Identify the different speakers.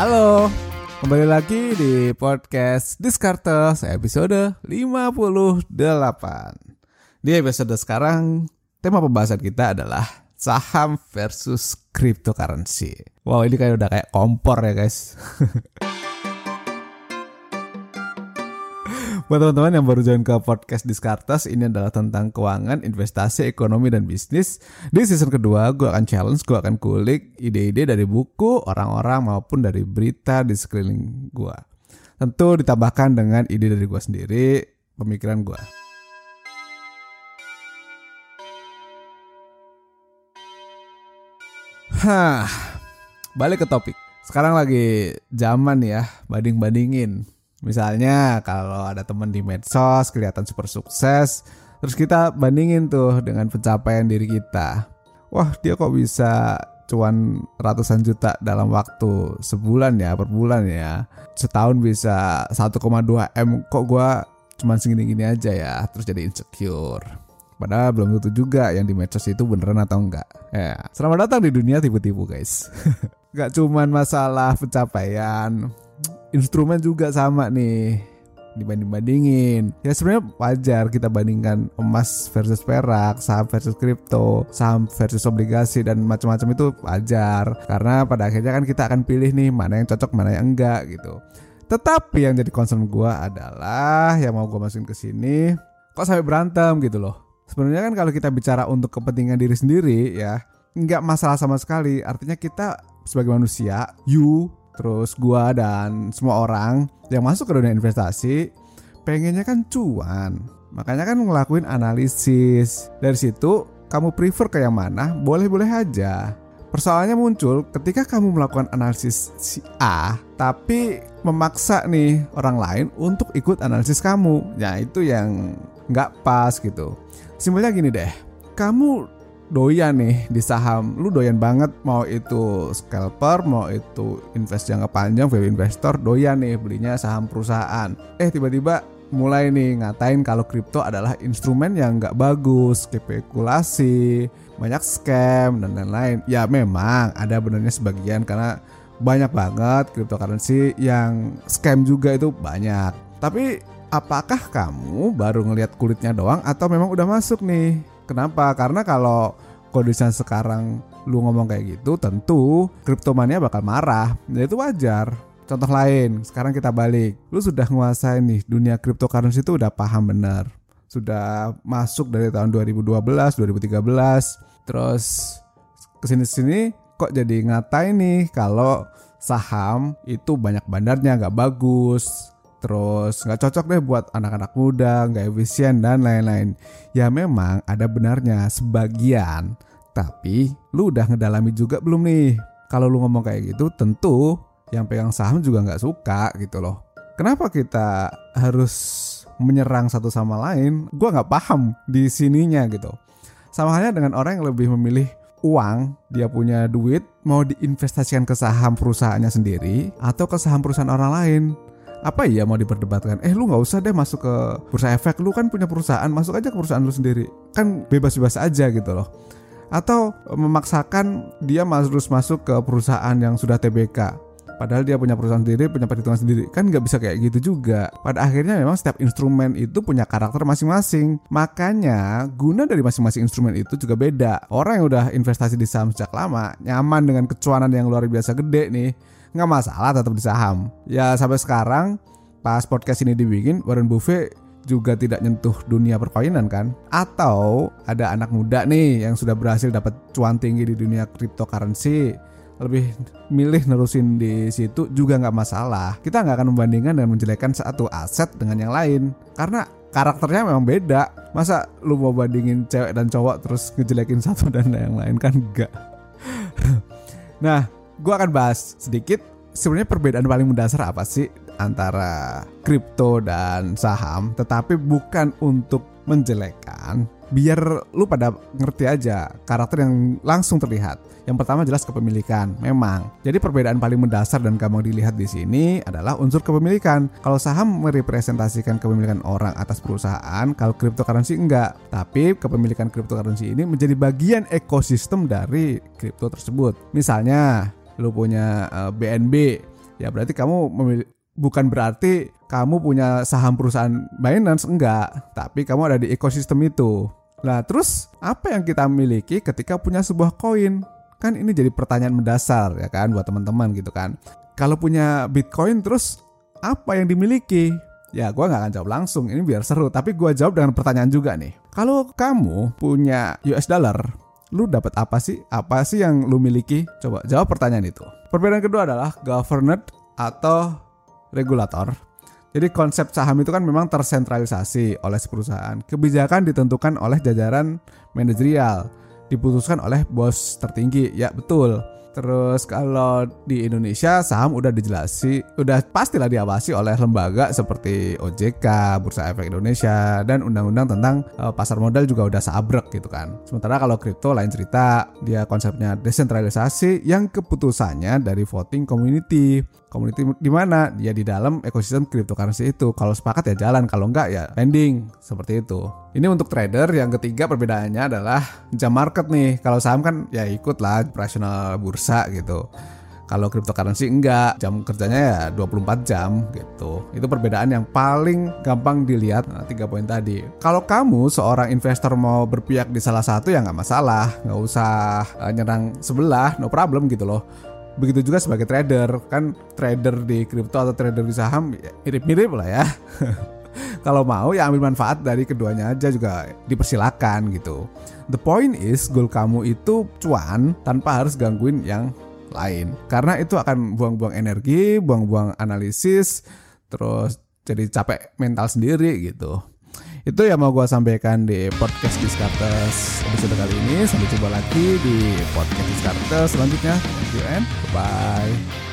Speaker 1: Halo, kembali lagi di podcast Discartes episode 58. Di episode sekarang, tema pembahasan kita adalah saham versus cryptocurrency. Wow, ini kayak udah kayak kompor ya guys. Buat teman-teman yang baru join ke podcast Diskartes, ini adalah tentang keuangan, investasi, ekonomi, dan bisnis. Di season kedua, gue akan challenge, gue akan kulik ide-ide dari buku, orang-orang, maupun dari berita di sekeliling gue. Tentu ditambahkan dengan ide dari gue sendiri, pemikiran gue. Hah, balik ke topik. Sekarang lagi zaman ya, banding-bandingin Misalnya kalau ada teman di medsos kelihatan super sukses, terus kita bandingin tuh dengan pencapaian diri kita. Wah dia kok bisa cuan ratusan juta dalam waktu sebulan ya per bulan ya. Setahun bisa 1,2 M kok gua cuman segini-gini aja ya terus jadi insecure. Padahal belum tentu juga yang di medsos itu beneran atau enggak. Ya, selamat datang di dunia tipu-tipu guys. gak cuman masalah pencapaian, instrumen juga sama nih dibanding-bandingin. Ya sebenarnya wajar kita bandingkan emas versus perak, saham versus kripto, saham versus obligasi dan macam-macam itu wajar. Karena pada akhirnya kan kita akan pilih nih mana yang cocok, mana yang enggak gitu. Tetapi yang jadi concern gue adalah yang mau gue masukin ke sini, kok sampai berantem gitu loh. Sebenarnya kan kalau kita bicara untuk kepentingan diri sendiri ya, nggak masalah sama sekali. Artinya kita sebagai manusia, you terus gua dan semua orang yang masuk ke dunia investasi pengennya kan cuan. Makanya kan ngelakuin analisis. Dari situ kamu prefer ke yang mana? Boleh-boleh aja. Persoalannya muncul ketika kamu melakukan analisis si A, tapi memaksa nih orang lain untuk ikut analisis kamu. Ya itu yang nggak pas gitu. Simpelnya gini deh, kamu doyan nih di saham. Lu doyan banget mau itu scalper mau itu invest jangka panjang value investor doyan nih belinya saham perusahaan. Eh tiba-tiba mulai nih ngatain kalau kripto adalah instrumen yang nggak bagus spekulasi banyak scam dan lain-lain. Ya memang ada benarnya sebagian karena banyak banget cryptocurrency yang scam juga itu banyak. Tapi apakah kamu baru ngelihat kulitnya doang atau memang udah masuk nih Kenapa? Karena kalau kondisinya sekarang lu ngomong kayak gitu, tentu kriptomania bakal marah. Ya itu wajar. Contoh lain, sekarang kita balik. Lu sudah nguasain nih dunia cryptocurrency itu udah paham bener. Sudah masuk dari tahun 2012, 2013. Terus ke sini-sini kok jadi ngatain nih kalau saham itu banyak bandarnya nggak bagus terus nggak cocok deh buat anak-anak muda, nggak efisien dan lain-lain. Ya memang ada benarnya sebagian, tapi lu udah ngedalami juga belum nih? Kalau lu ngomong kayak gitu, tentu yang pegang saham juga nggak suka gitu loh. Kenapa kita harus menyerang satu sama lain? Gua nggak paham di sininya gitu. Sama halnya dengan orang yang lebih memilih uang, dia punya duit, mau diinvestasikan ke saham perusahaannya sendiri atau ke saham perusahaan orang lain apa iya mau diperdebatkan? Eh lu nggak usah deh masuk ke bursa efek. Lu kan punya perusahaan masuk aja ke perusahaan lu sendiri. Kan bebas-bebas aja gitu loh. Atau memaksakan dia harus masuk ke perusahaan yang sudah TBK padahal dia punya perusahaan sendiri punya perhitungan sendiri. Kan nggak bisa kayak gitu juga. Pada akhirnya memang setiap instrumen itu punya karakter masing-masing. Makanya guna dari masing-masing instrumen itu juga beda. Orang yang udah investasi di saham sejak lama nyaman dengan kecuanan yang luar biasa gede nih nggak masalah tetap di saham. Ya sampai sekarang pas podcast ini dibikin Warren Buffett juga tidak nyentuh dunia perkainan kan? Atau ada anak muda nih yang sudah berhasil dapat cuan tinggi di dunia cryptocurrency lebih milih nerusin di situ juga nggak masalah. Kita nggak akan membandingkan dan menjelekkan satu aset dengan yang lain karena karakternya memang beda. Masa lu mau bandingin cewek dan cowok terus ngejelekin satu dan yang lain kan enggak. nah, gue akan bahas sedikit sebenarnya perbedaan paling mendasar apa sih antara kripto dan saham tetapi bukan untuk menjelekkan biar lu pada ngerti aja karakter yang langsung terlihat yang pertama jelas kepemilikan. Memang. Jadi perbedaan paling mendasar dan gampang dilihat di sini adalah unsur kepemilikan. Kalau saham merepresentasikan kepemilikan orang atas perusahaan, kalau cryptocurrency enggak. Tapi kepemilikan cryptocurrency ini menjadi bagian ekosistem dari kripto tersebut. Misalnya, lu punya uh, eh, BNB ya berarti kamu memilih bukan berarti kamu punya saham perusahaan Binance enggak, tapi kamu ada di ekosistem itu. Nah, terus apa yang kita miliki ketika punya sebuah koin? Kan ini jadi pertanyaan mendasar ya kan buat teman-teman gitu kan. Kalau punya Bitcoin terus apa yang dimiliki? Ya gue gak akan jawab langsung, ini biar seru. Tapi gue jawab dengan pertanyaan juga nih. Kalau kamu punya US dollar, lu dapat apa sih? Apa sih yang lu miliki? Coba jawab pertanyaan itu. Perbedaan kedua adalah governed atau regulator. Jadi konsep saham itu kan memang tersentralisasi oleh perusahaan. Kebijakan ditentukan oleh jajaran manajerial, diputuskan oleh bos tertinggi. Ya betul. Terus kalau di Indonesia saham udah dijelasi, udah pastilah diawasi oleh lembaga seperti OJK, Bursa Efek Indonesia, dan undang-undang tentang uh, pasar modal juga udah sabrek gitu kan. Sementara kalau kripto lain cerita, dia konsepnya desentralisasi yang keputusannya dari voting community. Community di mana? Ya di dalam ekosistem cryptocurrency itu. Kalau sepakat ya jalan, kalau enggak ya pending seperti itu. Ini untuk trader. Yang ketiga perbedaannya adalah jam market nih. Kalau saham kan ya ikut lah operasional bursa gitu. Kalau cryptocurrency enggak, jam kerjanya ya 24 jam gitu. Itu perbedaan yang paling gampang dilihat nah, tiga poin tadi. Kalau kamu seorang investor mau berpihak di salah satu ya nggak masalah, nggak usah uh, nyerang sebelah, no problem gitu loh begitu juga sebagai trader. Kan trader di kripto atau trader di saham ya, mirip-mirip lah ya. Kalau mau ya ambil manfaat dari keduanya aja juga dipersilakan gitu. The point is goal kamu itu cuan tanpa harus gangguin yang lain. Karena itu akan buang-buang energi buang-buang analisis terus jadi capek mental sendiri gitu itu yang mau gue sampaikan di podcast Diskartes episode kali ini. Sampai jumpa lagi di podcast Diskartes selanjutnya. Thank you and bye.